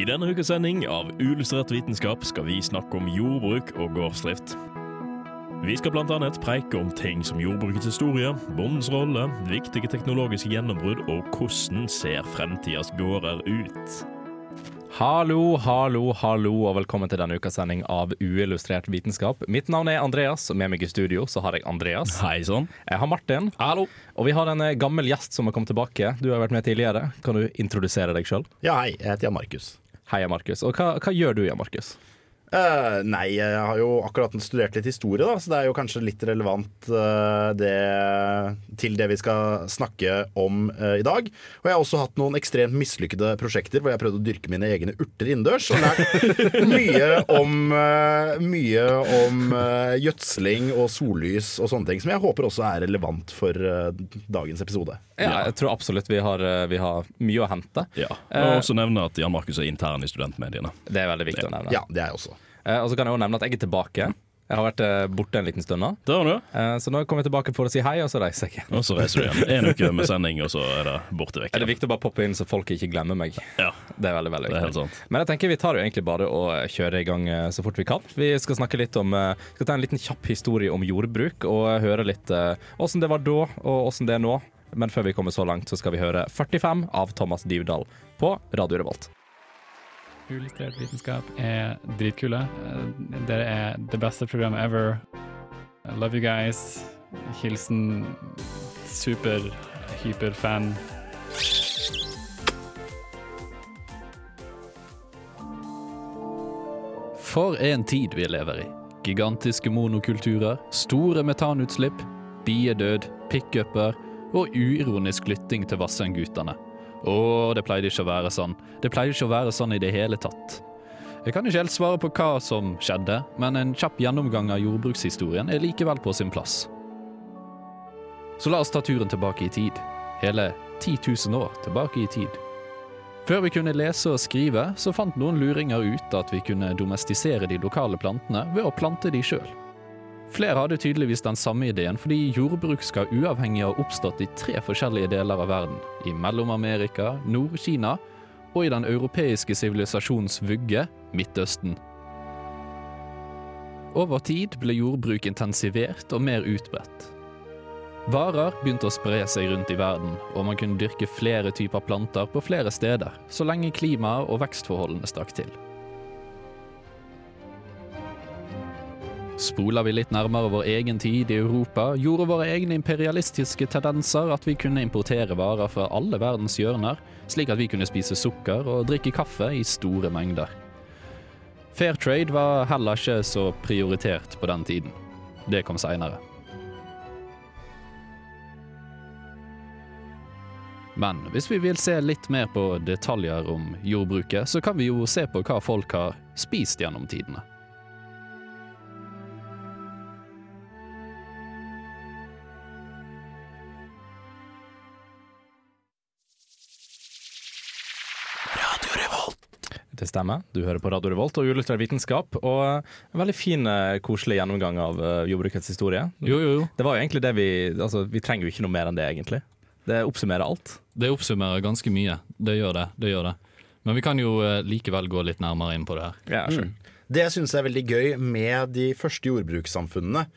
I denne ukes sending av Uillustrert vitenskap skal vi snakke om jordbruk og gårdsdrift. Vi skal annet preike om ting som jordbrukets historie, bondens rolle, viktige teknologiske gjennombrudd og hvordan ser fremtidas gårder ut. Hallo, hallo, hallo, og velkommen til denne ukas sending av Uillustrert vitenskap. Mitt navn er Andreas, og med meg i studio så har jeg Andreas. Hei sånn. Jeg har Martin. Hallo! Og vi har en eh, gammel gjest som har kommet tilbake. Du har vært med tidligere. Kan du introdusere deg sjøl? Ja, hei, jeg heter Jan Markus. Hei, Markus. Og hva, hva gjør du, Jan Markus? Eh, nei, jeg har jo akkurat studert litt historie, da, så det er jo kanskje litt relevant uh, det, til det vi skal snakke om uh, i dag. Og jeg har også hatt noen ekstremt mislykkede prosjekter hvor jeg prøvde å dyrke mine egne urter innendørs. Og lært mye om, mye om gjødsling og sollys og sånne ting, som jeg håper også er relevant for dagens episode. Ja, jeg tror absolutt vi har, vi har mye å hente. Ja. Og også nevne at Jan Markus er intern i studentmediene. Det er veldig viktig å nevne. Ja, det er jeg også. Eh, og så kan jeg også nevne at jeg er tilbake. Jeg har vært eh, borte en liten stund nå. Det har du. Eh, Så nå kommer jeg tilbake for å si hei, og så reiser jeg igjen. Og så reiser du igjen. En uke med sending, og så er det borte vekk. Er det viktig å bare poppe inn så folk ikke glemmer meg? Ja, Det er veldig, veldig det er helt viktig. sant. Men jeg tenker vi tar jo egentlig bare og kjører i gang så fort vi kan. Vi skal snakke litt om skal ta en liten kjapp historie om jordbruk, og høre litt åssen det var da, og åssen det er nå. Men før vi kommer så langt, så skal vi høre 45 av Thomas Dybdahl på Radio Revolt. Uillustrert vitenskap er dritkule. Dere er det beste programmet ever. I love you guys. Hilsen super, hyperfan. For en tid vi lever i. Gigantiske monokulturer, store metanutslipp, biedød, pickuper og uironisk lytting til Vassendgutane. Å, det pleide ikke å være sånn. Det pleide ikke å være sånn i det hele tatt. Jeg kan ikke helt svare på hva som skjedde, men en kjapp gjennomgang av jordbrukshistorien er likevel på sin plass. Så la oss ta turen tilbake i tid. Hele 10 000 år tilbake i tid. Før vi kunne lese og skrive, så fant noen luringer ut at vi kunne domestisere de lokale plantene ved å plante de sjøl. Flere hadde tydeligvis den samme ideen, fordi jordbruk skal uavhengig ha oppstått i tre forskjellige deler av verden. I Mellom-Amerika, Nord-Kina og i den europeiske sivilisasjons vugge, Midtøsten. Over tid ble jordbruk intensivert og mer utbredt. Varer begynte å spre seg rundt i verden, og man kunne dyrke flere typer planter på flere steder, så lenge klimaet og vekstforholdene stakk til. Spoler vi litt nærmere vår egen tid i Europa, gjorde våre egne imperialistiske tendenser at vi kunne importere varer fra alle verdens hjørner, slik at vi kunne spise sukker og drikke kaffe i store mengder. Fair trade var heller ikke så prioritert på den tiden. Det kom seinere. Men hvis vi vil se litt mer på detaljer om jordbruket, så kan vi jo se på hva folk har spist gjennom tidene. Det stemmer. Du hører på Radio Revolt og Uillustrert vitenskap. Og en veldig fin, eh, koselig gjennomgang av eh, jordbrukets historie. Jo, jo, jo. Det var jo egentlig det vi Altså, vi trenger jo ikke noe mer enn det, egentlig. Det oppsummerer alt. Det oppsummerer ganske mye. Det gjør det. det gjør det. Men vi kan jo eh, likevel gå litt nærmere inn på det her. Ja, sure. Det jeg syns er veldig gøy med de første jordbrukssamfunnene,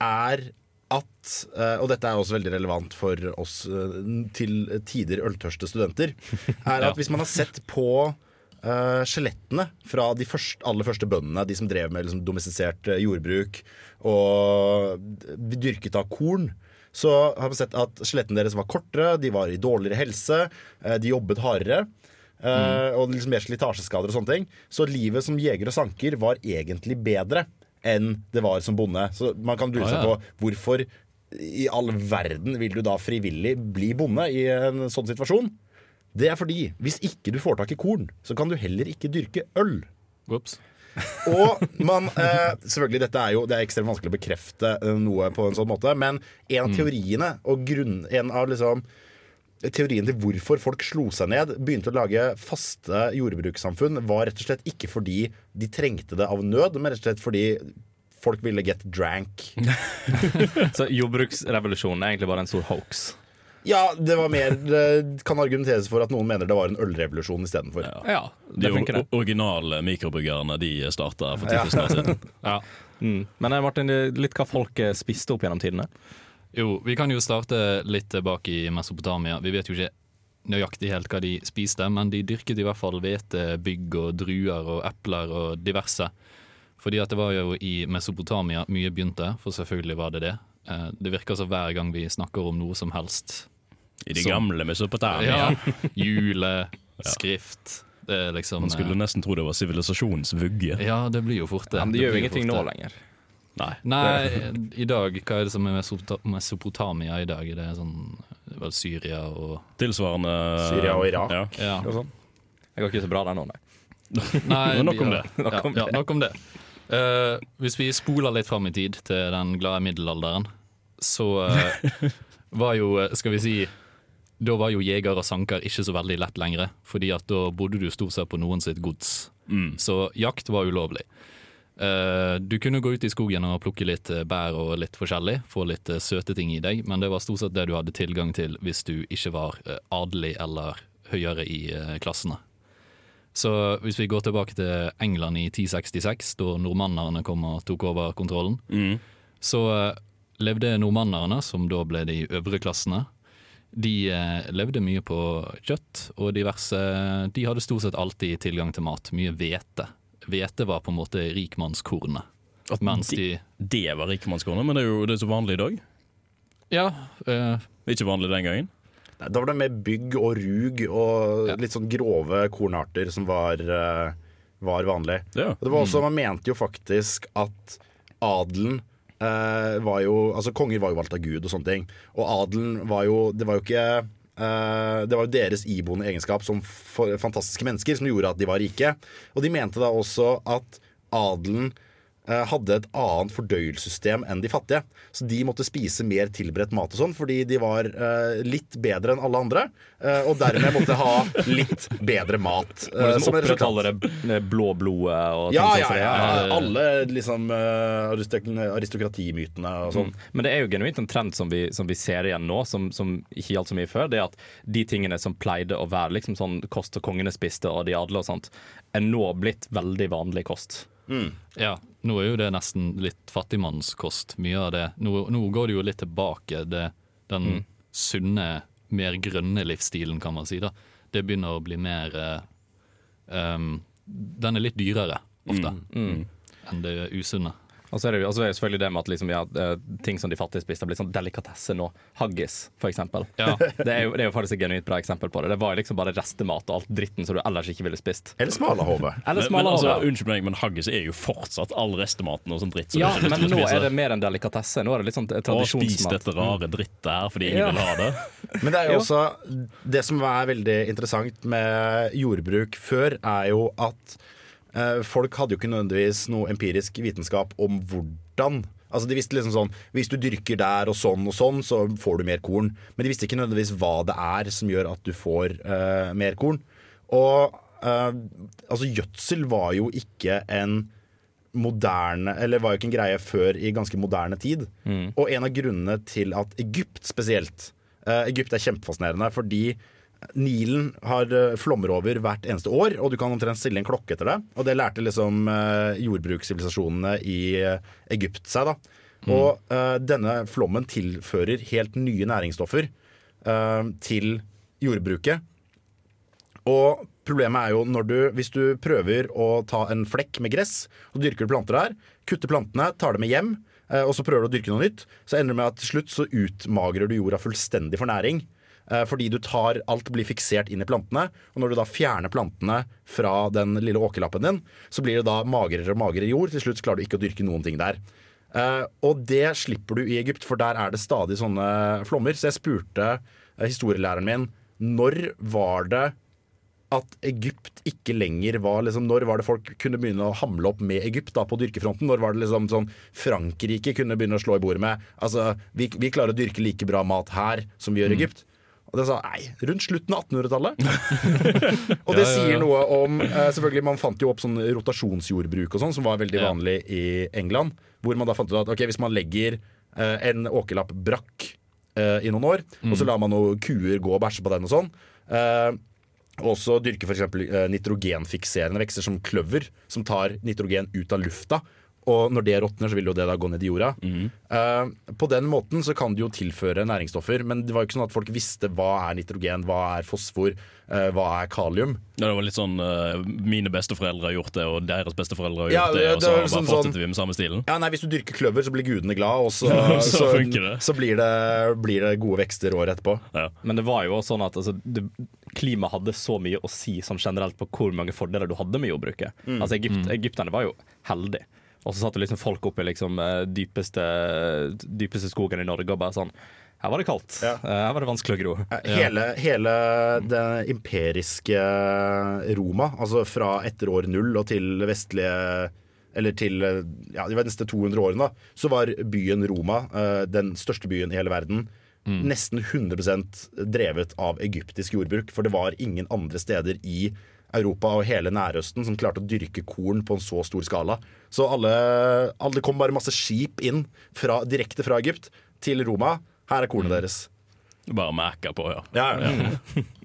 er at eh, Og dette er også veldig relevant for oss eh, til tider øltørste studenter. Er at hvis man har sett på eh, skjelettene fra de første, aller første bøndene, de som drev med liksom, domestisert eh, jordbruk og dyrket av korn, så har man sett at skjelettene deres var kortere, de var i dårligere helse, eh, de jobbet hardere. Mm. Og liksom mer slitasjeskader og sånne ting. Så livet som jeger og sanker var egentlig bedre enn det var som bonde. Så man kan lure Ah, ja. på hvorfor i all verden vil du da frivillig bli bonde i en sånn situasjon? Det er fordi hvis ikke du får tak i korn, så kan du heller ikke dyrke øl. Ups. Og man, eh, selvfølgelig, dette er jo Det er ekstremt vanskelig å bekrefte eh, noe på en sånn måte, men en av teoriene og grunn, en av liksom Teorien til hvorfor folk slo seg ned, begynte å lage faste jordbrukssamfunn, var rett og slett ikke fordi de trengte det av nød, men rett og slett fordi folk ville get drank. Så jordbruksrevolusjonen er egentlig bare en stor hoax. Ja, det var mer Det kan argumenteres for at noen mener det var en ølrevolusjon istedenfor. Ja. Ja, De originale mikrobryggerne de starta for 10 000 år siden. Ja. Mm. Men eh, Martin, litt hva folk eh, spiste opp gjennom tidene? Jo, vi kan jo starte litt tilbake i Mesopotamia. Vi vet jo ikke nøyaktig helt hva de spiste, men de dyrket i hvert fall hvete, bygg og druer og epler og diverse. Fordi at det var jo i Mesopotamia mye begynte, for selvfølgelig var det det. Eh, Det virker som hver gang vi snakker om noe som helst. I de Så- gamle Mesopotamia. Ja, Jule, skrift. Det er liksom Man skulle eh, nesten tro det var sivilisasjonens vugge. Ja, det blir jo fort det. Ja, men de Det gjør jo ingenting nå lenger. Nei. Nei, i dag, hva er det som er Mesopota- Mesopotamia i dag? Det er sånn det vel Syria og Tilsvarende Syria og Irak. Ja. Ja. Det går ikke så bra der nå, nei. Nei, Men nok om ja, det. Nok om ja, ja, nok om det. Uh, hvis vi spoler litt fram i tid, til den glade middelalderen, så uh, var jo, skal vi si Da var jo jeger og sanker ikke så veldig lett lenger, fordi at da bodde du stort sett på noen sitt gods. Mm. Så jakt var ulovlig. Eh, du kunne gå ut i skogen og plukke litt eh, bær og litt forskjellig, få litt eh, søte ting i deg, men det var stort sett det du hadde tilgang til hvis du ikke var adelig eller høyere i klassene. Så hvis vi går tilbake til England i 1066, da nordmannerne kom og tok over kontrollen, Mm. så levde nordmannerne, som da ble de øvre klassene, de eh, levde mye på kjøtt og diverse De hadde stort sett alltid tilgang til mat. Mye hvete. Hvete var på en måte rikmannskornet. At Mens de Det var rikmannskornet, men det er jo det er så vanlig i dag. Ja, eh, Ikke vanlig den gangen. Nei, Da var det mer bygg og rug og Ja. litt sånn grove kornarter som var, eh, var vanlig. Ja. Og det var også, Man mente jo faktisk at adelen var jo Altså konger var jo valgt av Gud og sånne ting. Og adelen var jo Det var jo ikke eh, det var jo deres iboende egenskap som fantastiske mennesker som gjorde at de var rike. Og de mente da også at adelen eh, hadde et annet fordøyelsessystem enn de fattige. Så de måtte spise mer tilberedt mat og sånn fordi de var eh, litt bedre enn alle andre. eh, og dermed måtte ha litt bedre mat. Eh, som opprettholder det det blå blodet og ting Ja, sånn ja, ja, Ja, det- Alle liksom aristokratimytene og sånn. Men det er jo genuint en trend som vi, som vi ser igjen nå, som, som ikke gjaldt så mye før. Det er at de tingene som pleide å være liksom sånn kost og kongene spiste, og de adle og sånt, er nå blitt veldig vanlig kost. Ja, nå er jo det nesten litt fattigmannskost, mye av det. Nå, nå går det jo litt tilbake, det, den sunne, mer grønne livsstilen, kan man si. da. Det begynner å bli mer um, Den er litt dyrere, ofte, enn det usunne. Og så er det jo er det selvfølgelig det med at liksom, ja, eh, ting som de fattige spiste, har blitt sånn delikatesse nå. Haggis, for eksempel. Ja. Det er, jo, det er jo faktisk et genuint bra eksempel på det. Det var liksom bare restemat og alt dritten som du ellers ikke ville spist. Eller smalahove. Eller Men, men altså, unnskyld meg, men haggis er jo fortsatt all restematen og sånn dritt. som Ja, men nå spise. er det mer enn delikatesse. Nå er det litt sånn Og spis tradisjonsmat. dette rare drittet her fordi ingen Ja. vil ha det. Men det er jo Jo. også Det som er veldig interessant med jordbruk før, er jo at folk hadde jo ikke nødvendigvis noe empirisk vitenskap om hvordan Altså De visste liksom sånn Hvis du dyrker der og sånn og sånn, så får du mer korn. Men de visste ikke nødvendigvis hva det er som gjør at du får uh, mer korn. Og uh, altså gjødsel var jo ikke en moderne Eller var jo ikke en greie før i ganske moderne tid. Og en av grunnene til at Egypt spesielt uh, Egypt er kjempefascinerende fordi Nilen har eh, flommer over hvert eneste år, og du kan omtrent stille en klokke etter det. Og det lærte liksom eh, jordbrukssivilisasjonene i eh, Egypt seg, da. Og uh, denne flommen tilfører helt nye næringsstoffer uh, til jordbruket. Og problemet er jo når du, hvis du prøver å ta en flekk med gress, og dyrker du planter der, kutter plantene, tar dem med hjem, uh, og så prøver du å dyrke noe nytt, så ender det med at til slutt så utmagrer du jorda fullstendig for næring. Eh, Fordi du tar Alt blir fiksert inn i plantene, og når du da fjerner plantene fra den lille åkerlappen din, så blir det da magrere og magrere jord. Til slutt klarer du ikke å dyrke noen ting der. Eh, og det slipper du i Egypt, for der er det stadig sånne flommer. Så jeg spurte eh, historielæreren min når var det at Egypt ikke lenger var liksom, Når var det folk kunne begynne å hamle opp med Egypt da, på dyrkefronten? Når var det liksom sånn Frankrike kunne begynne å slå i bordet med Altså, vi, vi klarer å dyrke like bra mat her som vi gjør i Egypt. Og det sa nei, rundt slutten av 1800-tallet. og det sier noe om eh, Selvfølgelig, Man fant jo opp sånn rotasjonsjordbruk og sånn, som var veldig Ja. vanlig i England. Hvor man da fant ut at ok, hvis man legger eh, en åkerlapp brakk eh, i noen år, og så lar man noen kuer gå og bæsje på den og sånn. Eh, og så dyrke f.eks. Nitrogenfikserende vekster som kløver, som tar nitrogen ut av lufta. Og når det råtner, så vil jo det da gå ned i jorda. Eh, på den måten så kan det jo tilføre næringsstoffer, men det var jo ikke sånn at folk visste hva er nitrogen, hva er fosfor, uh, hva er kalium. Ja, det var litt sånn uh, Mine besteforeldre har gjort det, og deres besteforeldre har Ja, gjort det. det- Og det så var bare liksom fortsetter sånn- vi med samme stilen. Ja, nei, Hvis du dyrker kløver, så blir gudene glad, og så, Så så, det. så blir, det, blir det gode vekster året etterpå. Ja. Men det var jo sånn at altså, det, klimaet hadde så mye å si sånn generelt på hvor mange fordeler du hadde med jordbruket. Altså Egypt, Egypterne var jo heldige. Og så satt det liksom folk oppe i liksom eh, dypeste, dypeste skogen i Norge og bare sånn Her var det kaldt. Ja. Eh, Her var det vanskelig å gro. Hele, hele det imperiske Roma, altså fra etter år null og til vestlige eller til ja, de neste 200 årene, da, så var byen Roma, eh, den største byen i hele verden, nesten 100% drevet av egyptisk jordbruk. For det var ingen andre steder i Europa og hele Nærøsten som klarte å dyrke korn på en så stor skala. Så alle, alle kom bare masse skip inn fra, direkte fra Egypt til Roma. Her er kornet deres. Bare merka på, ja. Ja, ja.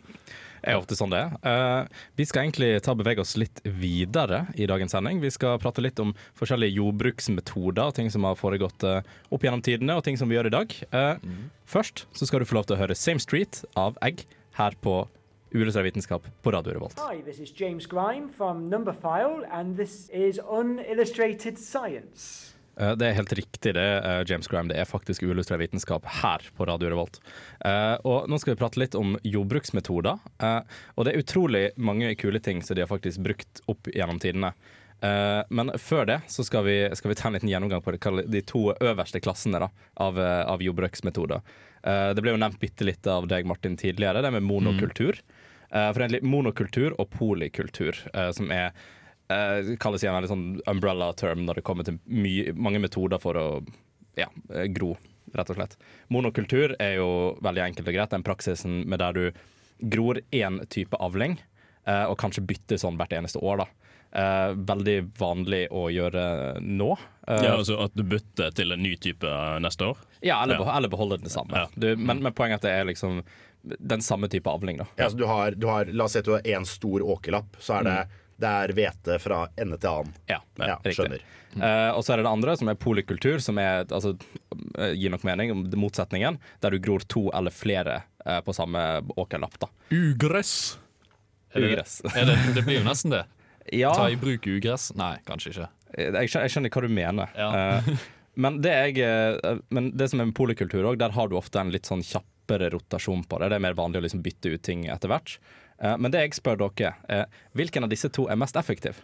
er ofte sånn det er. Uh, vi skal egentlig ta og bevege oss litt videre i dagens sending. Vi skal prate litt om forskjellige jordbruksmetoder, ting som har foregått uh, opp gjennom tidene, og ting som vi gjør i dag. Eh, Først så skal du få lov til å høre Same Street av Egg her på Uillustrert vitenskap på Radio Revolt. Hi, this is James Grime from Numberphile, and this is Unillustrated Science. Eh, Det er helt riktig det, eh, James Graham. Det er faktisk uillustrert vitenskap her på Radio Revolt. Eh, Og nå skal vi prate litt om jordbruksmetoder. Eh, Og det er utrolig mange kule ting som de har faktisk brukt opp gjennom tidene. Eh, Men før det så skal vi, skal vi ta en liten gjennomgang på det, de to øverste klassene da, av, av jordbruksmetoder. Eh, Det ble jo nevnt bitte litt av deg, Martin, tidligere, det med monokultur. Mm. Egentlig monokultur og polikultur, eh, som er uh, kalles igjen en litt sånn umbrella term når det kommer til mye, mange metoder for å ja, eh, gro, rett og slett. Monokultur er jo veldig enkelt og greit. Den praksisen med der du gror én type avling, uh, og kanskje bytter sånn hvert eneste år. da. Uh, veldig vanlig å gjøre nå. Uh, ja altså At du bytter til en ny type eh, neste år? ja, eller, ja. beho- eller beholder det samme. Ja. Du, men, men poenget er liksom den samme type avling. da. Ja, så du har, du har, la oss si at du har én stor åkerlapp, så er det, det er hvete fra ende til annen. Ja, Ja, riktig. skjønner. Eh, og så er det det andre, som er polikultur, som er, altså, eh, gir nok mening, om motsetningen, der du gror to eller flere uh, på samme åkerlapp. da. Ugress. Er det, Ugress. er det, det blir jo nesten det. Ja, Ta i bruk ugress? Nei, kanskje ikke. jeg skjønner, jeg skjønner hva du mener. Ja. uh, men, det jeg, men det som er med polikultur òg, der har du ofte en litt sånn kjappere rotasjon på det. Det er mer vanlig å liksom bytte ut ting etter hvert. Eh, men det jeg spør dere, er hvilken av disse to er mest effektiv?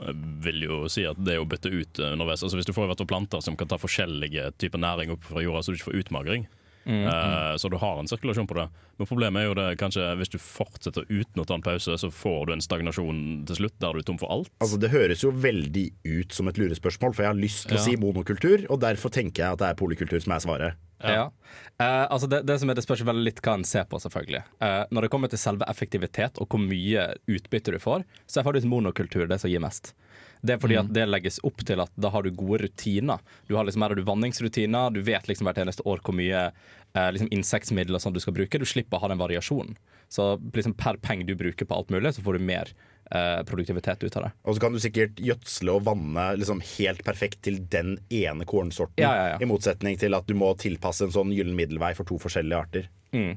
Jeg vil jo si at det å bytte ut eh, underveis. Altså Hvis du får i hvert planter som kan ta forskjellige typer næring opp fra jorda, så du ikke får utmagring. Eh, så du har en sirkulasjon på det. Men problemet er jo det kanskje hvis du fortsetter uten å ta en pause, så får du en stagnasjon til slutt der du er tom for alt. Altså Det høres jo veldig ut som et lurespørsmål, for jeg har lyst til å si monokultur, og derfor tenker jeg at det er polikultur som er svaret. Ja. Eh, altså det, det, som er, det spørs veldig litt hva en ser på, selvfølgelig. Eh, når det kommer til selve effektivitet og hvor mye utbytte du får, så er faktisk monokultur det som gir mest. Det er fordi at det legges opp til at da har du gode rutiner. Du har liksom, her har du vanningsrutiner, du vet liksom hvert eneste år hvor mye eh, liksom insektmidler sånn du skal bruke. Du slipper å ha den variasjonen. Så liksom per penge du bruker på alt mulig, så får du mer eh, produktivitet ut av det. Og så kan du sikkert gjødsle og vanne liksom helt perfekt til den ene kornsorten. Ja, ja, ja. I motsetning til at du må tilpasse en sånn gyllen middelvei for to forskjellige arter. Mm,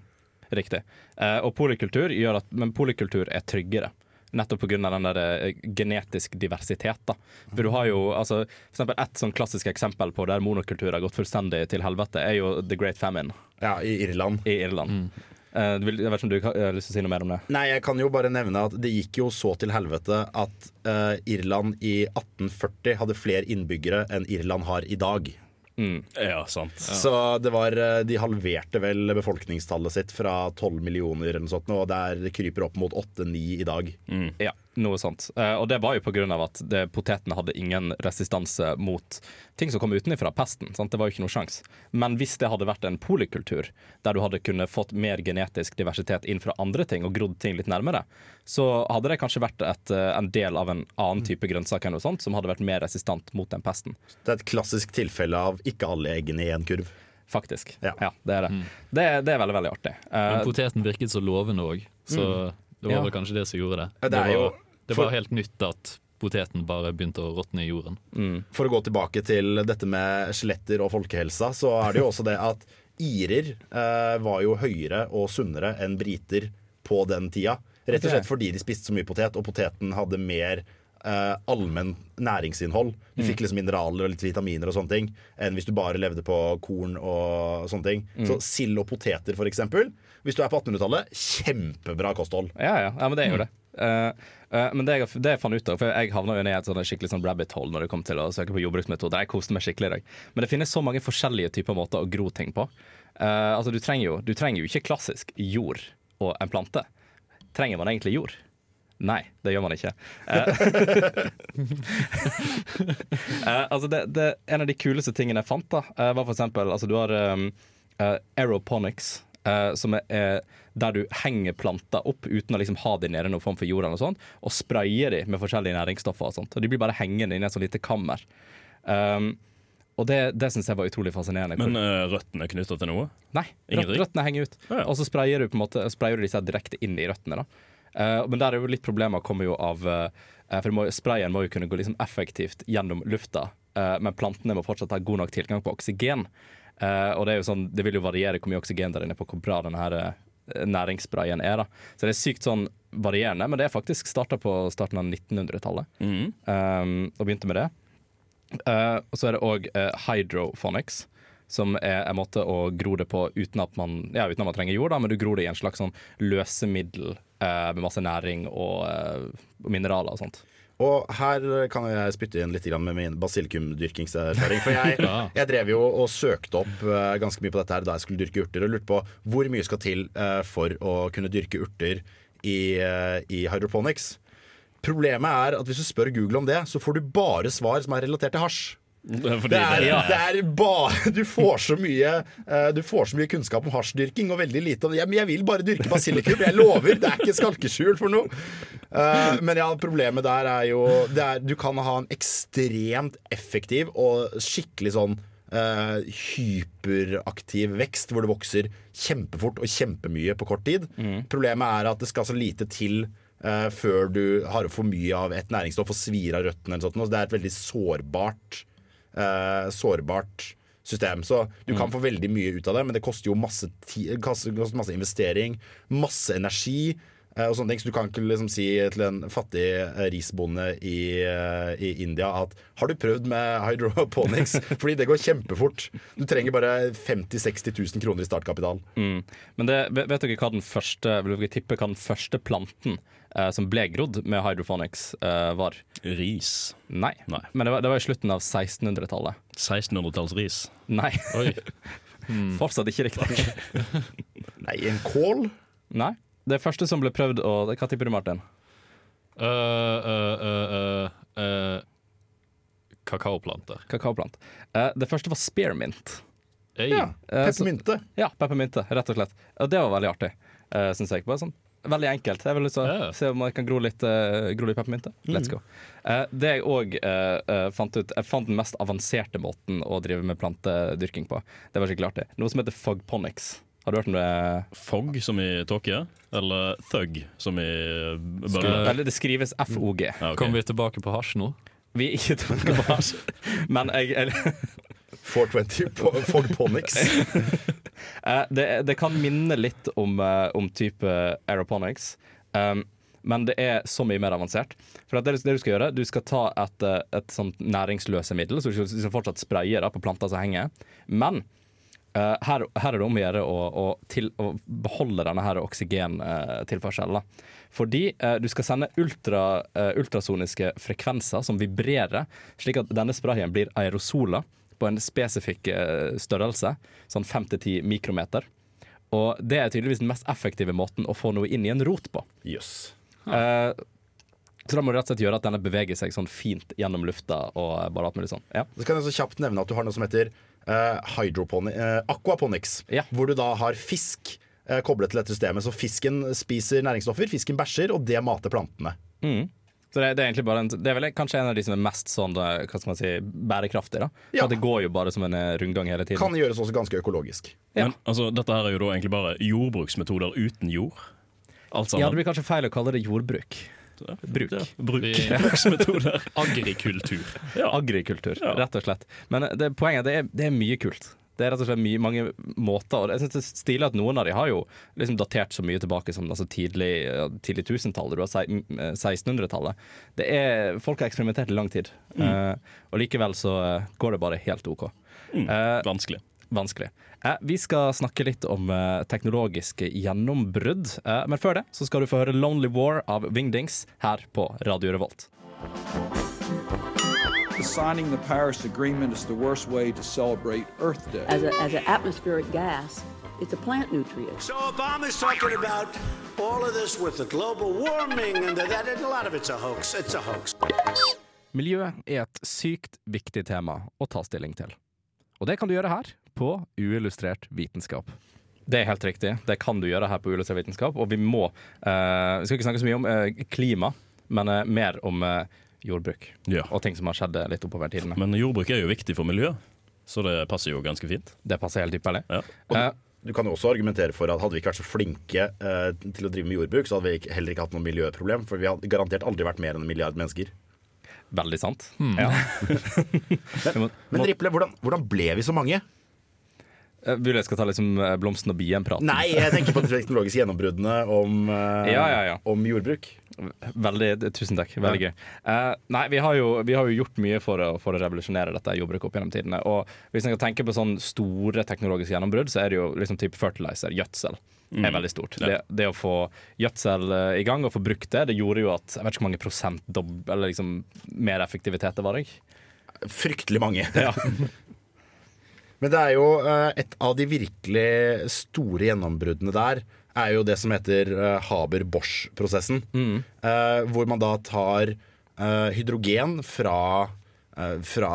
riktig. Eh, og polykultur gjør at Men polykultur er tryggere. Nettopp pga. den der eh, genetisk diversitet. da. For du har jo, altså, for eksempel Et sånn klassisk eksempel på der monokultur har gått fullstendig til helvete, er jo The Great Famine Ja, I Irland. i Irland. Eh, du vil, jeg vet ikke om du har har lyst til å si noe mer om det? Nei, jeg kan jo bare nevne at det gikk jo så til helvete at eh, Irland i 1840 hadde flere innbyggere enn Irland har i dag. Ja, sant. Så det var, eh, de halverte vel befolkningstallet sitt fra 12 millioner eller noe sånt, og det kryper opp mot 8-9 i dag. Ja, noe sånt. Eh, og det var jo av at det, potetene hadde ingen resistanse mot ting som kom utenfra, pesten. Sant? Det var jo ikke noe sjans. Men hvis det hadde vært en polikultur, der du hadde kunnet fått mer genetisk diversitet inn fra andre ting og grodd ting litt nærmere, så hadde det kanskje vært et, eh, en del av en annen type grønnsak eller noe sånt, som hadde vært mer resistant mot den pesten. Det er et klassisk tilfelle av ikke alle eggene i en kurv. Faktisk. Ja. det er det. det. Det er veldig, veldig artig. Men Eh, poteten virket så lovende òg, så det var Ja. vel kanskje det som gjorde det. Ja, det Det, er jo- var, det var helt nytt at poteten bare begynte å råtne i jorden. For å gå tilbake til dette med skjeletter og folkehelsa, så er det jo også det at irer eh, var jo høyere og sunnere enn briter på den tida. Rett og slett fordi de spiste så mye potet, og poteten hadde mer eh, allmenn næringsinnhold. Du fikk liksom mineraler og litt vitaminer og sånne ting enn hvis du bare levde på korn og sånne ting. Så sild og poteter, for eksempel. Hvis du er på 1800-tallet, kjempebra kosthold. Ja, ja, ja, men det gjør jo det. Uh, uh, men det jeg, det jeg fant ut av, for jeg havna jo ned i et sånt skikkelig sånn rabbit hole når det kom til å søke på jordbruksmetoder. Jeg koste meg skikkelig i dag. Men det finnes så mange forskjellige typer måter å gro ting på. Uh, altså, du trenger, jo, du trenger jo ikke klassisk jord og en plante. Trenger man egentlig jord? Nei, det gjør man ikke. Eh, altså det, det, en av de kuleste tingene jeg fant, da, var for eksempel altså Du har um, uh, aeroponics, eh, som er, er der du henger planter opp uten å liksom ha de nede i noen form for jord, eller noe sånt, og sprayer de med forskjellige næringsstoffer. Og sånt Og De blir bare hengende i et sånt lite kammer. Um, og det, det syns jeg var utrolig fascinerende. Men uh, røttene knytta til noe? Nei, røttene, røttene henger ut. Ah, ja. Og så sprayer du på en måte Sprayer du disse direkte inn i røttene. da Uh, Men der er jo litt problemer kommer jo av uh, For må, sprayen må jo kunne gå liksom effektivt gjennom lufta, eh, men plantene må fortsatt ha god nok tilgang på oksygen. Eh, og det jo sånn Det vil jo variere hvor mye oksygen der inne på hvor bra denne her eh, næringssprayen er. da Så det er sykt sånn varierende, men det er faktisk starta på starten av 1900-tallet. Mm. Um, og begynte med det. Uh, og så er det òg hydrophonics, som er en måte å gro det på uten at man, ja, uten at man trenger jord, da, men du gror det i en slags sånn løsemiddel uh, med masse næring og mineraler og sånt. Og her kan jeg spytte inn litt med min basilikumdyrkingserfaring. For jeg, jeg drev jo og søkte opp eh, ganske mye på dette her da jeg skulle dyrke urter, og lurte på hvor mye skal til eh, for å kunne dyrke urter i, eh, i hydroponics. Problemet er at hvis du spør Google om det, så får du bare svar som er relatert til hasj. Det er, det, det er bare Du får så mye eh, Du får så mye kunnskap om hasjdyrking og veldig lite om ja, Men jeg vil bare dyrke basilikum. Jeg lover. Det er ikke skalkeskjul for noe. Eh, men ja, problemet der er jo det er, Du kan ha en ekstremt effektiv og skikkelig sånn Uh, hyperaktiv vekst, hvor det vokser kjempefort og kjempemye på kort tid. Problemet er at det skal så lite til uh, før du har for mye av et næringsstoff og svir av røttene. Eller sånt, noe. det er et veldig sårbart eh, sårbart system. Så du kan få veldig mye ut av det, men det koster jo masse, masse investering, masse energi. Eh, Og sånne ting, så Du kan ikke liksom si til en fattig eh, risbonde i, eh, i India at har du prøvd med hydroponics? Fordi det går kjempefort. Du trenger bare 50 000-60 000 kroner i startkapital. Mm. Men det, vet dere hva den første Vil dere tippe hva den første planten eh, som ble grodd med hydroponics, eh, var? Ris. Nei. Nei. Men det var, det var i slutten av 1600-tallet. 1600-tallsris. Nei, Oi. fortsatt ikke riktig. Nei, en kål? Nei. Det første som ble prøvd å Hva tipper du, Martin? Uh, uh, uh, Kakaoplanter. Kakaoplant. Eh, det første var spearmint. Hey. Ja. Eh, Peppermynte. Ja, peppermynte, rett og slett. Og det var veldig artig, uh, syns jeg. Bare sånn Veldig enkelt. Jeg vil lyst til se om jeg kan gro litt, uh, gro litt peppermynte. Let's go. Uh, det jeg òg fant ut Jeg fant den mest avanserte måten å drive med plantedyrking på. Det var skikkelig artig. Noe som heter fogponics. Har du hørt om det? Fog som i tåke, eller thug som i bølle? Eller det skrives FOG. Ja, okay. Kommer vi tilbake på hasj nå? Vi er ikke tilbake på hasj, men jeg, jeg 420 po- Fogponics. Eh, det, det kan minne litt om, eh, om type aeroponics. Um, men det er så mye mer avansert. For at det, det du skal gjøre, du skal ta et, eh, et sånt næringsløse middel, så du skal, fortsatt spraye på planter som henger. Men Eh, her, her er det om å gjøre å, å, til, å beholde denne her oksygentilførselen. Fordi uh, du skal sende ultra, eh, ultrasoniske frekvenser som vibrerer, slik at denne sprayen blir aerosoler på en spesifikk størrelse, sånn 5-10 mikrometer. Og det er tydeligvis den mest effektive måten å få noe inn i en rot på. Yes. Eh, så da må du rett og slett gjøre at denne beveger seg sånn fint gjennom lufta og bare alt mulig sånn. Ja. Så kan jeg så kjapt nevne at du har noe som heter uh, hydroponi eh, aquaponics. Ja. Hvor du da har fisk eh, koblet til dette systemet. Så fisken spiser næringsstoffer, fisken bæsjer, og det mater plantene. Så det, det er bare en, Det er vel kanskje en av de som er mest sånn, eh, hva skal man si, bærekraftige. da For Ja. Det går jo bare som en eh, rundgang hele tiden. Kan gjøres også ganske økologisk. Ja. Men altså, dette her er jo da egentlig bare jordbruksmetoder uten jord. Alt Ja, det blir kanskje feil å kalle det jordbruk. Bruk. Ja, bruk. Bruksmetoder. Agrikultur. Ja. Agrikultur, Ja. rett og slett. Men det, poenget det er det er mye kult. Det er rett og slett mye, mange måter. Og jeg synes det er stilig at noen av de har jo liksom datert så mye tilbake som altså tidlig, tidlig 1000-tallet. Du har sei- m- eh, 1600-tallet. Det er, Folk har eksperimentert i lang tid. Eh, og likevel så eh, går det bare helt OK. Eh, Vanskelig. Vanskelig. Eh, vi skal snakke litt om eh, teknologiske gjennombrudd. Eh, men før det så skal du få høre 'Lonely War' av Wingdings her på Radio Revolt. Signing the Paris Agreement is the worst way to celebrate Earth Day. As, a, as an atmospheric gas, it's a plant nutrient. So Obama's talking about all of this with the global warming and the, that, and a lot of it's a hoax. It's a hoax. Miljø er et sykt viktig tema å ta stilling til. Og det kan du gjøre her, på Uillustrert vitenskap. Det er helt riktig. Det kan du gjøre her på Uillustrert vitenskap. Og vi må eh, Vi skal ikke snakke så mye om eh, klima, men eh, mer om eh, jordbruk. Ja. Og ting som har skjedd eh, litt oppover tidene. Men jordbruk er jo viktig for miljøet, så det passer jo ganske fint. Det passer helt ypperlig. Ja. Eh, Du kan jo også argumentere for at Hadde vi ikke vært så flinke til å drive med jordbruk, så hadde vi heller ikke hatt noe miljøproblem. For vi hadde garantert aldri vært mer enn en milliard mennesker. veldig sant. Ja. Men Riple, hvordan, hvordan ble vi så mange? Eh, Vil jeg skal ta liksom eh, blomsten og bien-praten? Nei, jeg tenker på de teknologiske gjennombruddene om, eh, Ja, ja, ja. om jordbruk. Veldig, tusen takk. Veldig gøy. Uh, nei, vi har, jo, vi har jo gjort mye for å, for å revolusjonere dette jordbruket opp gjennom tidene. Og hvis en kan tenke på sånn store teknologiske gjennombrudd, så er det jo liksom type fertilizer, gjødsel. er veldig stort. Ja. Det, det å få gjødsel i gang og få brukt det, det gjorde jo at Jeg vet ikke hvor mange prosent dobb, eller liksom mer effektivitet det var. Ikke? Fryktelig mange. Ja. Men det er jo eh, et av de virkelig store gjennombruddene der er jo det som heter eh, Haber-Bosch-prosessen. Eh, hvor man da tar hydrogen fra, fra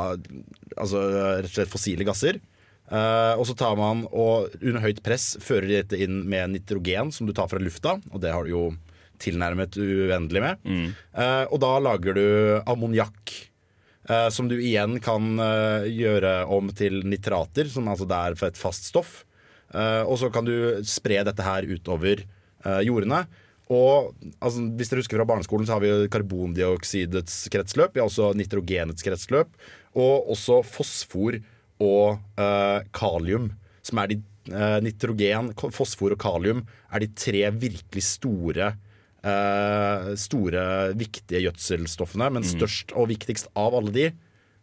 altså rett og slett fossile gasser. Uh, og så tar man og under høyt press fører dette inn med nitrogen som du tar fra lufta, og det har du jo tilnærmet uendelig med. Eh, og da lager du ammoniakk. Eh, som du igjen kan eh, gjøre om til nitrater, som altså det er for et fast stoff. Eh, og så kan du spre dette her utover eh, jordene. Og altså, hvis dere husker fra barneskolen, så har vi karbondioksidets kretsløp. Vi har også nitrogenets kretsløp. Og også fosfor og eh, kalium, som er de Nitrogen, fosfor og kalium er de tre virkelig store eh, store, viktige gjødselstoffene, men størst og viktigst av alle de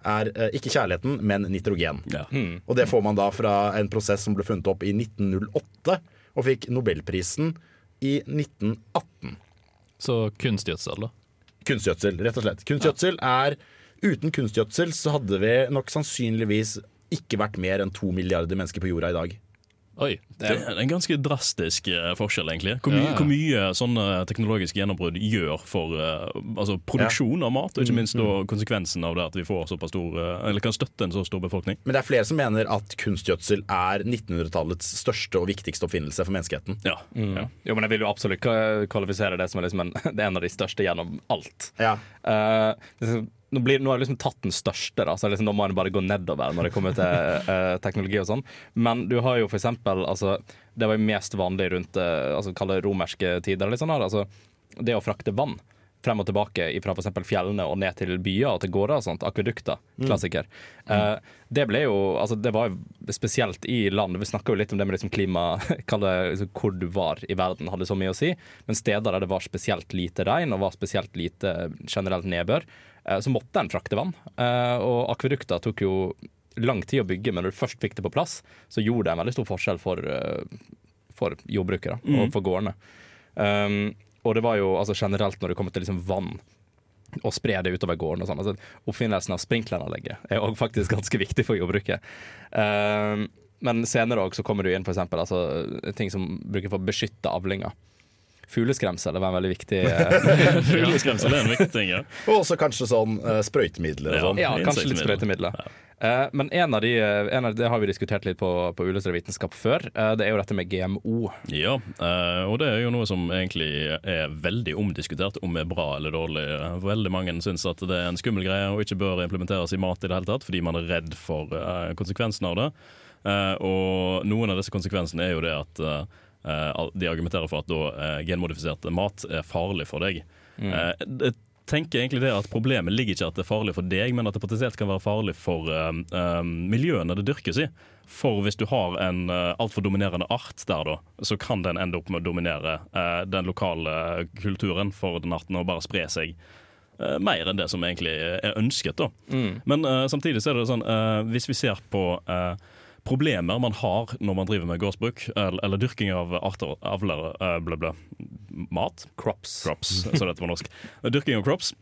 er eh, ikke kjærligheten, men nitrogen. Ja. Og det får man da fra en prosess som ble funnet opp i 1908, og fikk nobelprisen i 1918. Så kunstgjødsel, da. Kunstgjødsel, rett og slett. Kunstgjødsel er Uten kunstgjødsel så hadde vi nok sannsynligvis ikke vært mer enn to milliarder mennesker på jorda i dag. Oi. Det er en ganske drastisk eh, forskjell, egentlig. Hvor, my Ja, ja. hvor mye sånne teknologiske gjennombrudd gjør for eh, altså produksjon av mat, og ikke minst mm. konsekvensen av det at vi får såpass stor eh, Eller kan støtte en så stor befolkning. Men det er flere som mener at kunstgjødsel er 1900-tallets største og viktigste oppfinnelse for menneskeheten. Ja. ja. Jo, men jeg vil jo absolutt kvalifisere det som er liksom en, det er en av de største gjennom alt. Ja. Uh, liksom, nå, blir, nå har jeg liksom tatt den største, da, så liksom, nå må en bare gå nedover når det kommer til eh, teknologi og sånn. Men du har jo for eksempel altså, Det var jo mest vanlig rundt eh, altså, romerske tider. Liksom, da, altså, det å frakte vann frem og tilbake fra f.eks. fjellene og ned til byer og til gårder og sånt. Akvedukter. Klassiker. Eh, det ble jo altså, Det var spesielt i land Vi snakker jo litt om det med liksom klima det, liksom, Hvor du var i verden, hadde så mye å si. Men steder der det var spesielt lite regn og var spesielt lite generelt nedbør, så måtte en frakte vann. Eh, og akvedukter tok jo lang tid å bygge, men når du først fikk det på plass, så gjorde det en veldig stor forskjell for, eh, for jordbrukere Mm. og for gårdene. Um, og det var jo altså, generelt når det kommer til liksom, vann og spre det utover gården og sånn. Altså, oppfinnelsen av sprinkleranlegget er òg faktisk ganske viktig for jordbruket. Um, men senere så kommer det inn eksempel, altså, ting som bruker for å beskytte avlinger. Fugleskremsel var en veldig viktig eh, Fugleskremsel er en viktig ting, ja. Og også kanskje sånn uh, sprøytemidler og sånn. Ja, kanskje litt sprøytemidler. Eh, men en av de, en av, det har vi diskutert litt på, på Uillustrert vitenskap før. Uh, det er jo dette med GMO. Ja, eh, og det er jo noe som egentlig er veldig omdiskutert om er bra eller dårlig. Veldig mange syns at det er en skummel greie og ikke bør implementeres i mat i det hele tatt, fordi man er redd for konsekvensene konsekvensen av det. Eh, og noen av disse konsekvensene er jo det at de argumenterer for at da, eh, genmodifisert mat er farlig for deg. Mm. Eh, jeg tenker egentlig det at Problemet ligger ikke at det er farlig for deg, men at det potensielt kan være farlig for eh, eh, miljøene det dyrkes i. For hvis du har en uh, altfor dominerende art der, da, så kan den ende opp med å dominere eh, den lokale kulturen for den arten og bare spre seg. eh, mer enn det som egentlig er ønsket. da. Mm. Men uh, samtidig så er det sånn, uh, hvis vi ser på eh, problemer man har når man driver med gårdsbruk, eller, eller dyrking av arter, avler, uh, bla, bla, mat Crops. Crops, så dette var norsk. Dyrking av crops.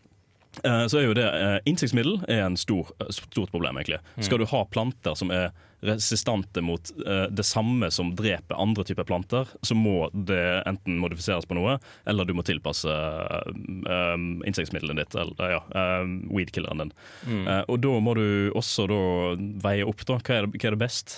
eh, Så er jo det eh, Insektmiddel er en stor, eh, stort problem, egentlig. Skal du ha planter som er resistente mot eh, det samme som dreper andre typer planter, så må det enten modifiseres på noe, eller du må tilpasse uh, insektmiddelet ditt, eller ja, uh, weedkilleren din. Eh, og da må du også da veie opp, da. Hva er det, hva er det best?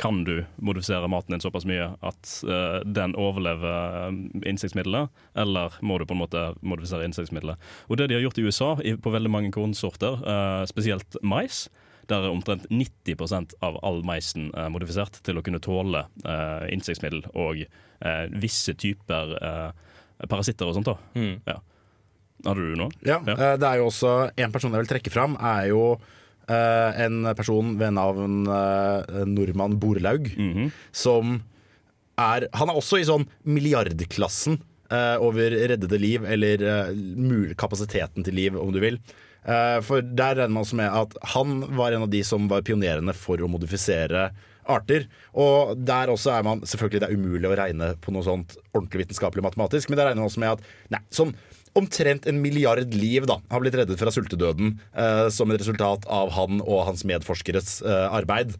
Kan du modifisere maten din såpass mye at eh, den overlever insektmiddelet, eller må du på en måte modifisere insektmiddelet? Og det de har gjort i USA på veldig mange kornsorter, eh, spesielt mais, der er omtrent 90 av all meisen eh, modifisert til å kunne tåle eh, insektmiddel og eh, visse typer uh, parasitter og sånt. da. Mm. Ja. Hadde du noe? Ja, ja. det er jo også En person jeg vil trekke fram, er jo eh, en person ved navn uh, Normann Borlaug, -hmm. som er Han er også i sånn milliardklassen eh, over reddede liv, eller eh, kapasiteten til liv, om du vil. Eh, for der regner man også med at han var en av de som var pionerene for å modifisere arter. Og der også er man Selvfølgelig det er umulig å regne på noe sånt ordentlig vitenskapelig matematisk, men der regner man også med at nei, sånn omtrent en milliard liv da, har blitt reddet fra sultedøden eh, som et resultat av han og hans medforskeres eh, arbeid.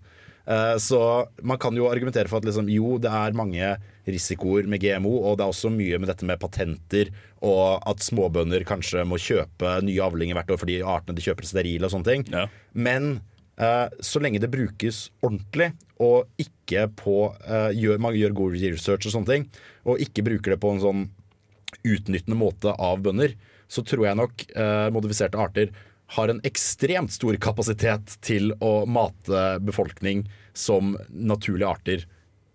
Eh, så man kan jo argumentere for at liksom, jo, det er mange risikoer med GMO, og det er også mye med dette med patenter, og at småbønder kanskje må kjøpe nye avlinger hvert år fordi artene de kjøper er sterile og sånne ting. Ja. Men eh, så lenge det brukes ordentlig, og ikke på eh, gjør, Man gjør god research og sånne ting, og ikke bruker det på en sånn utnyttende måte av bønder, så tror jeg nok eh, modifiserte arter har en ekstremt stor kapasitet til å mate befolkning som naturlige arter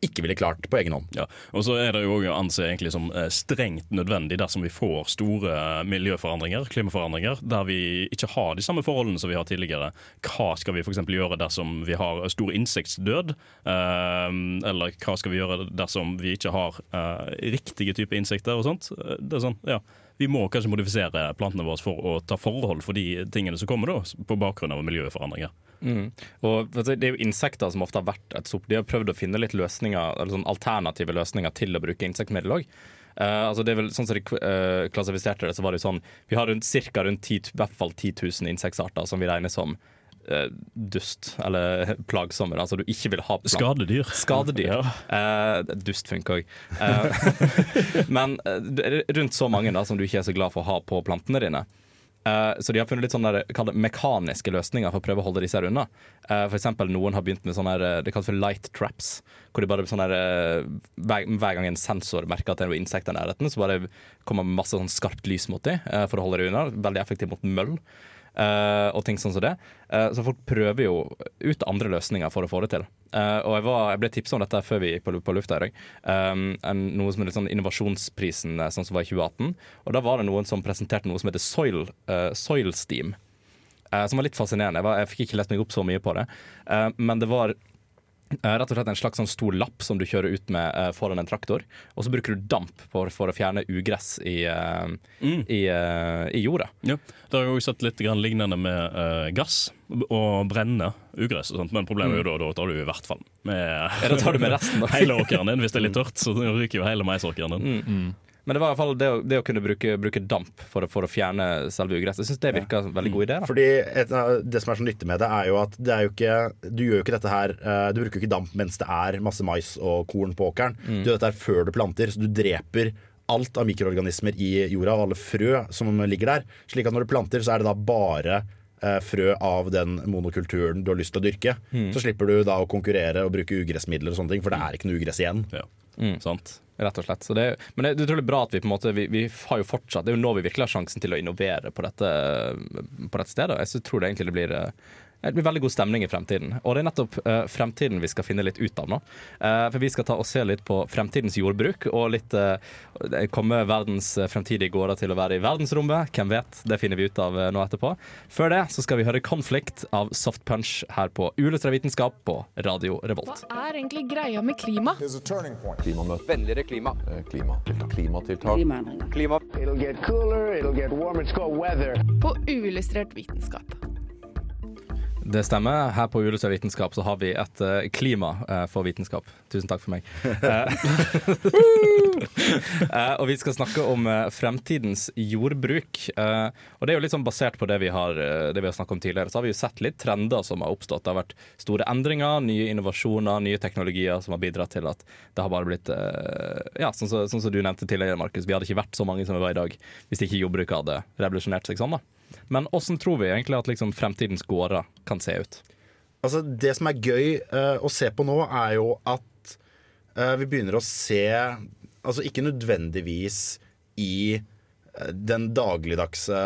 ikke ville klart på egen hånd. Ja, og så er det jo å anse egentlig som eh, strengt nødvendig dersom vi får store eh, miljøforandringer, klimaforandringer, der vi ikke har de samme forholdene som vi har tidligere. Hva skal vi f.eks. gjøre dersom vi har stor insektdød? Eh, eller hva skal vi gjøre dersom vi ikke har eh, riktige typer insekter og sånt? Eh, Det er sånn, ja. Vi må kanskje modifisere plantene våre for å ta forhold for de tingene som kommer, da, på bakgrunn av miljøforandringer. Mm. Og Det er jo insekter som ofte har vært et sopp. De har prøvd å finne litt løsninger, eller sånn alternative løsninger til å bruke insektmiddel òg. altså det er vel, sånn som de uh, klassifiserte det, så var det sånn Vi har rundt, cirka rundt 10, i hvert fall 10 000 insektarter som vi regner som eh, dust, eller plagsomme. Altså du ikke vil ha plan. Skadedyr. Skadedyr. Eh, dust funker òg. men eh, det er rundt så mange da, som du ikke er så glad for å ha på plantene dine. Eh, så de har funnet litt sånne der, mekaniske løsninger for å prøve å holde disse her unna. Eh, for eksempel noen har begynt med sånne der, eh, det kalles for light traps. Hvor de bare sånne eh, hver, hver gang en sensor merker at det er noe insekt i nærheten, så bare kommer masse sånn skarpt lys mot dem eh, for å holde det unna. Veldig effektivt mot møll. Eh, og ting sånn som det. Eh, så folk prøver jo ut andre løsninger for å få det til. Eh, og jeg, var, jeg ble tipsa om dette før vi gikk på, på lufta i dag. Um, noe som er litt sånn innovasjonsprisen sånn som var i 2018. Og da var det noen som presenterte noe som heter Soil, soil Steam. som var litt fascinerende. Jeg, var, jeg fikk ikke lest meg opp så mye på det. Men det var rett og slett en slags sånn stor lapp som du kjører ut med uh, foran en traktor. Og så bruker du damp for, for å fjerne ugress i, eh, i, uh, i jorda. Ja. Det har jeg også sett litt grann lignende med eh, gass og brenne ugress. Og sånt. Men problemet er jo da, da tar du i hvert fall med, Ja, da tar du med resten, hele åkeren din. Hvis det er litt tørt, så ryker jo hele maisåkeren din. Mm. Men det var i hvert fall det å, det å kunne bruke, bruke damp for, å- for å fjerne selve ugresset. Jeg syns det virka som en veldig god idé. Da. Fordi et, Det som er så nyttig med det, er jo at det er jo ikke, du gjør jo ikke dette her eh, Du bruker jo ikke damp mens det er masse mais og korn på åkeren. Mm. Du gjør dette her før du planter, så du dreper alt av mikroorganismer i jorda og alle frø som ligger der. Slik at når du planter, så er det da bare eh, frø av den monokulturen du har lyst til å dyrke. Mm. Så slipper du da å konkurrere og bruke ugressmidler og sånne ting, for det er ikke noe ugress igjen. Sant. Rett og slett. Det, men det er utrolig bra at vi på en måte vi, vi har jo fortsatt Det er jo nå vi virkelig har sjansen til å innovere på dette, på dette stedet. Jeg tror det egentlig det blir eh, det blir veldig god stemning i fremtiden. Og det er nettopp uh, fremtiden vi skal finne litt ut av nå. Uh, for vi skal ta og se litt på fremtidens jordbruk, og litt uh, Kommer verdens fremtidige gårder til å være i verdensrommet? Hvem vet? Det finner vi ut av nå etterpå. Før det så skal vi høre 'Conflict' av Soft Punch her på Uillustrert vitenskap på Radio Revolt. Hva er egentlig greia med klima? Klimamøte. Vennligere klima. Klimatiltak. Klimatiltak. Klima. It'll get cooler, it'll get warmer. It's called weather. På uillustrert vitenskap. Det stemmer. Her på Uillustrert vitenskap så har vi et uh, klima uh, for vitenskap. Tusen takk for meg. Eh, og vi skal snakke om fremtidens jordbruk. Og det er jo litt sånn basert på det vi har, det har snakket om tidligere. Så har vi jo sett litt trender som har oppstått. Det har vært store endringer, nye innovasjoner, nye teknologier som har bidratt til at det har bare blitt Ja, sånn som sånn som du nevnte tidligere, Markus. Vi hadde ikke vært så mange som vi var i dag hvis ikke jordbruket hadde revolusjonert seg sånn. da. Men åssen tror vi egentlig at liksom fremtidens gårder kan se ut? Altså, det som er gøy uh, å se på nå, er jo at uh, vi begynner å se Altså ikke nødvendigvis i den dagligdagse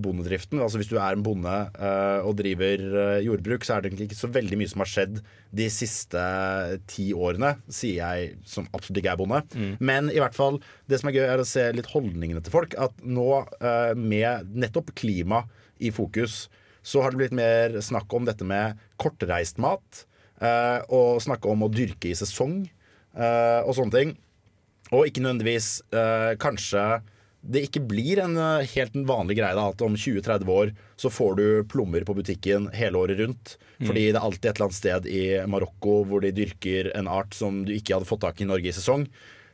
bondedriften. Altså Hvis du er en bonde eh, og driver eh, jordbruk, så er det egentlig ikke så veldig mye som har skjedd de siste ti årene, sier jeg som absolutt ikke er bonde. Men i hvert fall, det som er gøy, er å se litt holdningene til folk. At nå eh, med nettopp klima i fokus, så har det blitt mer snakk om dette med kortreist mat. og snakke om å dyrke i sesong og sånne ting. Og ikke nødvendigvis kanskje det ikke blir en eh, helt vanlig greie da, at om 20-30 år så får du plommer på butikken hele året rundt. Fordi det er alltid et eller annet sted i Marokko hvor de dyrker en art som du ikke hadde fått tak i i Norge i sesong.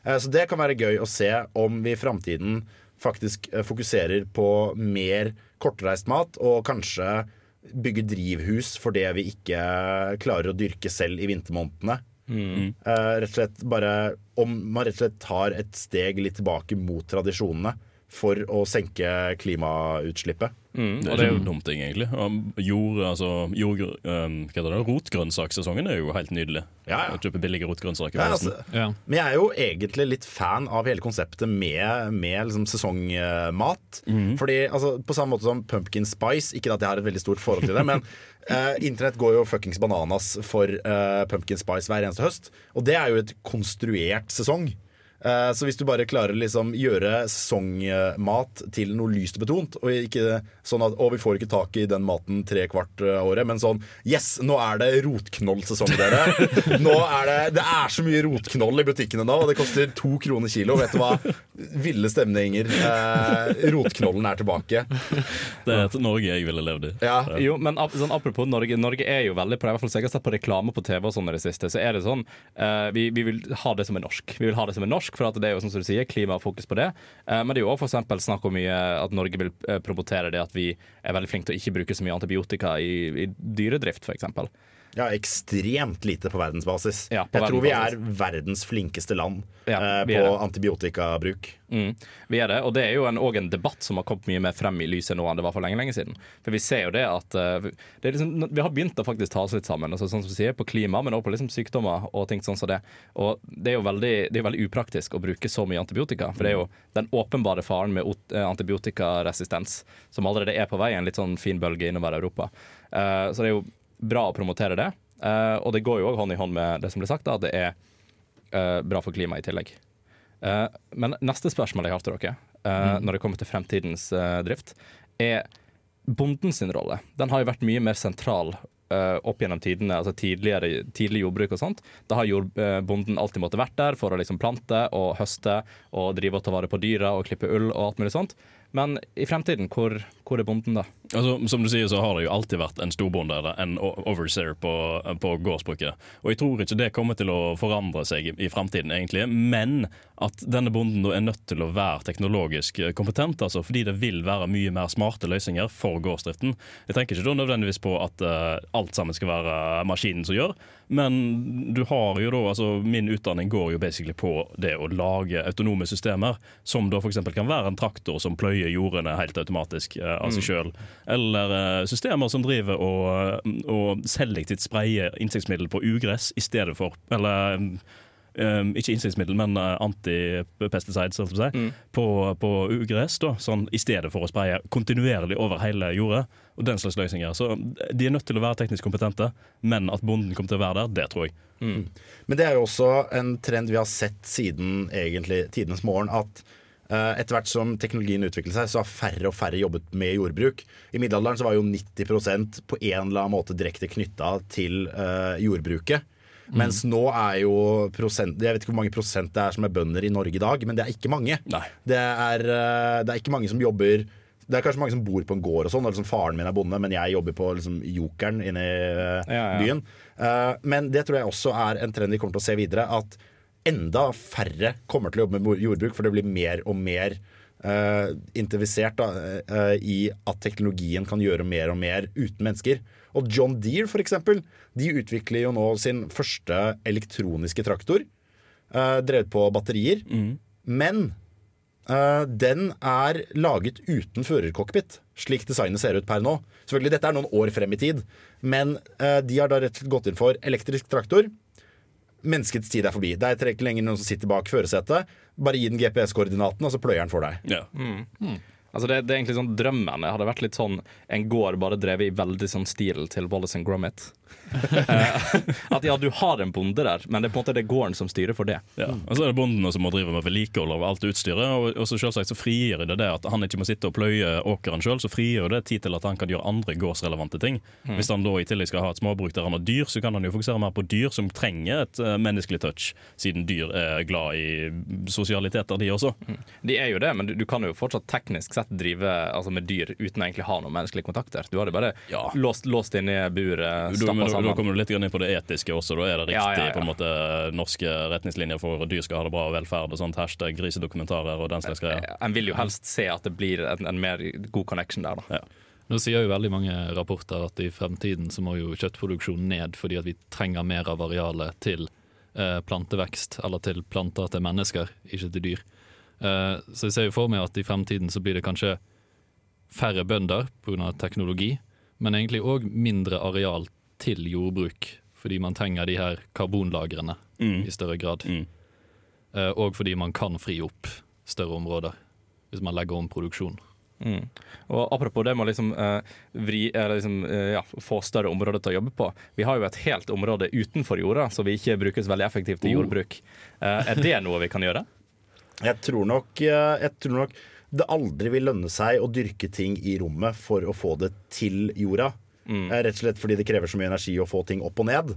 Eh, Så det kan være gøy å se om vi i framtiden faktisk eh, fokuserer på mer kortreist mat, og kanskje bygge drivhus for det vi ikke klarer å dyrke selv i vintermånedene. Mm. Uh, rett og slett bare Om man rett og slett tar et steg litt tilbake mot tradisjonene for å senke klimautslippet. Mm, Det er ikke en dum ting, egentlig. Jord, altså, jord, um, hva heter det? Rotgrønnsakssesongen er jo helt nydelig. Ja, ja. Å kjøpe billige rotgrønnsaker. Ja, altså. ja. Men jeg er jo egentlig litt fan av hele konseptet med, med liksom sesongmat. Fordi altså, På samme måte som pumpkin spice, ikke at jeg har et veldig stort forhold til det, men Uh, internett går jo fuckings bananas for uh, pumpkin spice hver eneste høst. Og det er jo et konstruert sesong. Eh, Så hvis du bare klarer å liksom gjøre sesongmat til noe lyst og betont, og ikke sånn at å, vi får ikke tak i den maten tre kvart året, men sånn Yes, nå er det rotknollsesong, dere. Nå er det Det er så mye rotknoll i butikkene nå, og det koster to kroner kilo. Vet du hva? Ville stemninger. Eh, rotknollen er tilbake. Det er et Norge jeg ville levd i. Jo, men ap sånn, apropos Norge, Norge er jo veldig på det. I hvert fall jeg har sett på reklame på TV og sånn i det siste, så er det sånn eh, vi, vi vil ha det som er norsk. Vi vil ha det som er norsk, for at det er jo som du sier, klimafokus på det. Eh, men det er jo for eksempel snakk om mye at Norge vil eh, promotere det at vi er veldig flinke til å ikke bruke så mye antibiotika i, i dyredrift, f.eks. Ja, ekstremt lite på verdensbasis. Ja, på jeg tror vi er verdens flinkeste land Ja, eh, på antibiotikabruk. Mm, vi er det, og det er jo en, en debatt som har kommet mye mer frem i lyset nå enn det var for lenge lenge siden. For vi ser jo det at uh, det liksom, Vi har begynt å faktisk ta oss litt sammen, altså, sånn som vi sier, på klima, men også på liksom sykdommer og ting sånn som det. Og det er jo veldig, det er veldig upraktisk å bruke så mye antibiotika, for det er jo den åpenbare faren med eh, antibiotikaresistens som allerede er på vei, en litt sånn fin bølge innover Europa. Uh, så det er jo bra å promotere det, Uh, og det går jo òg hånd i hånd med det som ble sagt, da, at det er uh, bra for klimaet i tillegg. Uh, men neste spørsmål jeg har til dere, mm. når det kommer til fremtidens drift, er bonden sin rolle. Den har jo vært mye mer sentral opp gjennom tidene, altså tidligere, tidlig jordbruk og sånt, da har jord, bonden alltid måttet vært der for å liksom plante og høste og drive og ta vare på dyra og klippe ull og alt mulig sånt. Men i fremtiden, hvor, hvor er bonden da? Altså, som du sier, så har det jo alltid vært en storbonde eller en overseer på, på gårdsbruket. Og jeg tror ikke det kommer til å forandre seg i, i fremtiden, egentlig. Men at denne bonden er nødt til å være teknologisk kompetent, altså fordi det vil være mye mer smarte løsninger for gårdsdriften. Jeg tenker ikke da nødvendigvis på at uh, alt sammen skal være maskinen som gjør, men du har jo da, altså min utdanning går jo basically på det å lage autonome systemer, som da f.eks. kan være en traktor som pløyer jordene helt automatisk uh, av seg Mm. sjøl. Eller uh, systemer som driver og, og selektivt sprayer insektmiddel på ugress i stedet for Eller um, ikke insektmiddel, men uh, antipesticides holdt jeg på, å si, på, på ugress. Da, sånn, I stedet for å spraye kontinuerlig over hele jordet. Og den slags løsninger. Så de er nødt til å være teknisk kompetente, men at bonden kommer til å være der, det tror jeg. Men det er jo også en trend vi har sett siden egentlig tidenes morgen. At eh, etter hvert som teknologien utviklet seg, så har færre og færre jobbet med jordbruk. I middelalderen så var jo 90% på en eller annen måte direkte knytta til eh, jordbruket. Mens nå er jo prosent Jeg vet ikke hvor mange prosent det er som er bønder i Norge i dag, men det er ikke mange. Det er, eh, det er ikke mange som jobber det er kanskje mange som bor på en gård og sånn, liksom faren min er bonde, men jeg jobber på liksom Jokeren inne i eh, Ja, ja. byen. Eh, men det tror jeg også er en trend vi kommer til å se videre. At enda færre kommer til å jobbe med jordbruk, for det blir mer og mer uh, intervisert da, uh, i at teknologien kan gjøre mer og mer uten mennesker. Og John Deere for eksempel, de utvikler jo nå sin første elektroniske traktor, uh, drevet på batterier. Men eh, den er laget uten førercockpit, slik designet ser ut per nå. Selvfølgelig, Dette er noen år frem i tid, men de har da rett og slett gått inn for elektrisk traktor. Menneskets tid er forbi. Det er ikke lenger noen som sitter bak førersetet. Bare gi den GPS-koordinaten, og så pløyer den for deg. Mm. Altså det, det er egentlig sånn Drømmen hadde vært litt sånn en gård bare drevet i veldig sånn stil til Wallace and Gromit. At ja, du har en bonde der, men det er på en måte det gården som styrer for det. Ja. Og så er det bonden som må drive med vedlikehold av alt utstyret. Og, og så selvsagt så frigjør det det at han ikke må sitte og pløye åkeren sjøl, så frigjør det tid til at han kan gjøre andre gårdsrelevante ting. Mm. Hvis han da i tillegg skal ha et småbruk der han har dyr, så kan han jo fokusere mer på dyr som trenger et uh, menneskelig touch, siden dyr er glad i sosialiteter, de også. De er jo det, men du, du kan jo fortsatt teknisk sett drive altså med dyr uten å egentlig ha noen menneskelige kontakter. Du hadde bare låst, låst inne i buret, Da, men, da, da kommer du litt inn på det etiske også. Da er det riktig Ja, ja, ja. på en måte norske retningslinjer for dyr skal ha det bra og velferd og sånt. Hashtag grisedokumentarer og den slags greier. En vil jo helst se at det blir en, en mer god connection der, da. Nå sier jo veldig mange rapporter at i fremtiden så må jo kjøttproduksjonen ned fordi at vi trenger mer av arealet til eh, plantevekst, eller til planter til mennesker, ikke til dyr. Eh, så jeg ser jo for meg at i fremtiden så blir det kanskje færre bønder pga. teknologi, men egentlig òg mindre areal til jordbruk, fordi man trenger de her karbonlagrene Mm. i større grad. Eh, og fordi man kan fri opp større områder hvis man legger om produksjonen. Mm. Og apropos det med å liksom, eh, vri, eller liksom, eh, ja, få større områder til å jobbe på. Vi har jo et helt område utenfor jorda, så vi ikke brukes veldig effektivt i Oh. jordbruk. Eh, er det noe vi kan gjøre? Jeg tror nok, eh, jeg tror nok det aldri vil lønne seg å dyrke ting i rommet for å få det til jorda. Mm. Eh, Rett og slett fordi det krever så mye energi å få ting opp og ned.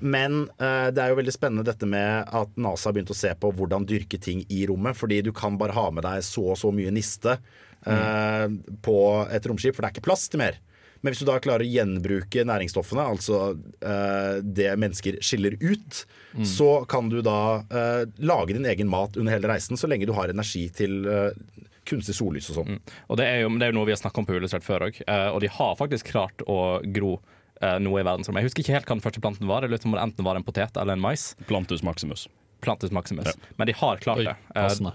Men uh, det er jo veldig spennende dette med at NASA har begynt å se på hvordan dyrke ting i rommet. Fordi du kan bare ha med deg så og så mye niste eh, på et romskip, for det er ikke plass til mer. Men hvis du da klarer å gjenbruke næringsstoffene, altså uh, det mennesker skiller ut, Mm. så kan du da uh, lage din egen mat under hele reisen, så lenge du har energi til kunstig sollys og sånn. Og det er jo, det er jo noe vi har snakka om på Illustrert før òg, og de har faktisk klart å gro eh, noe i verdensrommet. Jeg husker ikke helt hva den første planten var. det om det enten var en potet eller en mais. Plantus maximus. Plantus maximus. Men de har klart Oi, det. Eh, passende.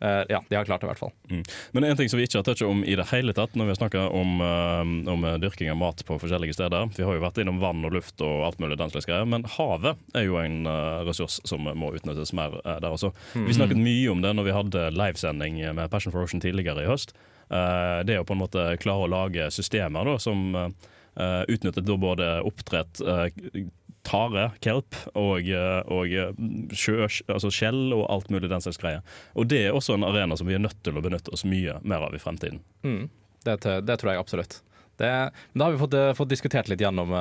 Eh, ja, de har klart det i hvert fall. Mm. Men en ting som vi ikke har touchet om i det hele tatt når vi har snakka om, eh, om dyrking av mat på forskjellige steder Vi har jo vært innom vann og luft og alt mulig den slags greier, men havet er jo en eh, ressurs som må utnyttes mer eh, der også. Mm. Vi snakket mye om det når vi hadde livesending med Passion for Ocean tidligere i høst. Eh, det å på en måte klare å lage systemer da, som eh, utnyttet både oppdrett eh, tare, kelp og, eh, og eh, sjø, altså skjell og alt mulig den slags greier. Og det er også en arena som vi er nødt til å benytte oss mye mer av i fremtiden. Mm. Det, det tror jeg absolutt. Det, men da har vi fått, eh, fått diskutert litt gjennom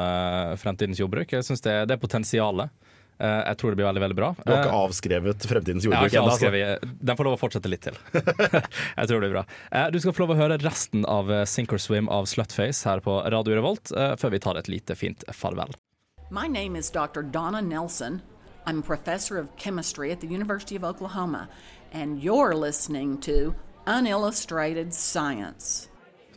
fremtidens jordbruk. Jeg synes det, det er potensialet. Uh, jeg tror det blir veldig veldig bra. Du har ikke avskrevet fremtidens jordbruk ennå, altså. Den får lov å fortsette litt til. jeg tror det blir bra. Uh, Du skal få lov å høre resten av Sink or Swim av Slutface her på Radio Revolt, uh, før vi tar et lite fint farvel. My name is Dr. Donna Nelson. I'm a professor of chemistry at the University of Oklahoma, and you're listening to Unillustrated Science.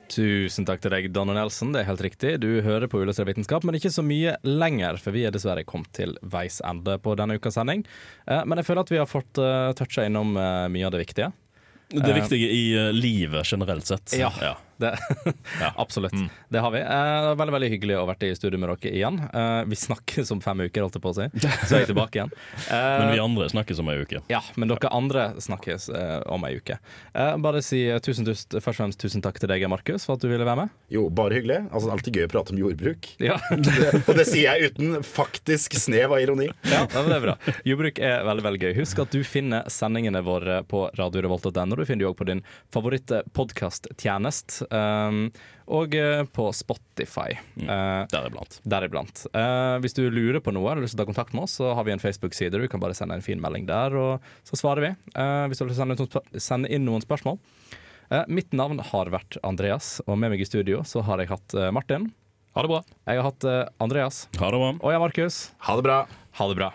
Tusen takk til deg, Donna Nelson. Det er helt riktig. Du hører på Illustrert vitenskap, men ikke så mye lenger, for vi er dessverre kommet til veis ende på denne ukas sending. Eh, Men jeg føler at vi har fått uh, toucha innom eh, mye av det viktige. Det viktige i eh, livet generelt sett. Ja, Det, absolutt. Det har vi. Eh, veldig veldig hyggelig å være i studio med dere igjen. Eh, vi snakkes om fem uker, holdt jeg på å si. Så er jeg tilbake igjen. Eh, Men vi andre snakkes om ei uke. Ja, men dere andre snakkes eh, om ei uke. Eh, bare si eh, tusen, tusen, først og fremst tusen takk til deg, Markus, for at du ville være med. Jo, bare hyggelig. Altså, det er alltid gøy å prate om jordbruk. Ja. og det sier jeg uten faktisk snev av ironi. Ja, ja, men det er bra. Jordbruk er veldig veldig gøy. Husk at du finner sendingene våre på radiorevolt.no. Du finner de òg på din favoritt-podkasttjeneste. Um, og eh, på Spotify. Uh, Deriblant. Deriblant. Uh, hvis du lurer på noe eller lyst til å ta kontakt med oss, så har vi en Facebook-side. Du kan bare sende en fin melding der, og så svarer vi. Uh, hvis du å sende, inn noen spørsmål. Uh, mitt navn har vært Andreas, og med meg i studio så har jeg hatt eh, Martin. Ha det bra. Jeg har hatt eh, Andreas. Ha det bra. Og jeg, Markus. Ha det bra. Ha det bra.